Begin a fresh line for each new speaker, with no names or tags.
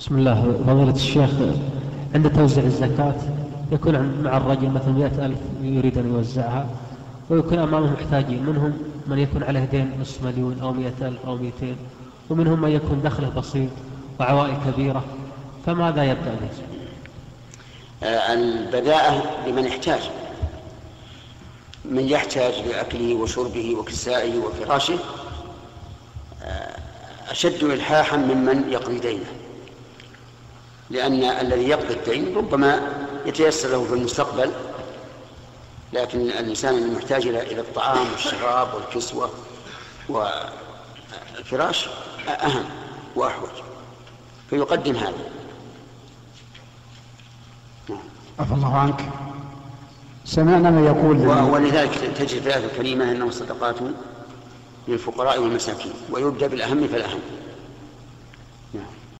بسم الله. فضيلة الشيخ عند توزيع الزكاة يكون مع الرجل مثلا مئة ألف يريد أن يوزعها ويكون أمامه محتاجين منهم من يكون عليه دين نصف مليون أو مئة ألف أو مئتين ومنهم من يكون دخله بسيط وعوائل كبيرة فماذا يبدأ به؟
آه، البداءة لمن يحتاج. من يحتاج لأكله وشربه وكسائه وفراشه آه، أشد إلحاحا ممن يقضي دينه. لأن الذي يقضي الدين ربما يتيسر له في المستقبل لكن الإنسان المحتاج إلى الطعام والشراب والكسوة والفراش أهم وأحوج. فيقدم هذا.
عفى الله عنك. سمعنا من يقول
ولذلك تجد في الآية الكريمة أنه صدقات للفقراء والمساكين ويبدأ بالأهم فالأهم. نعم.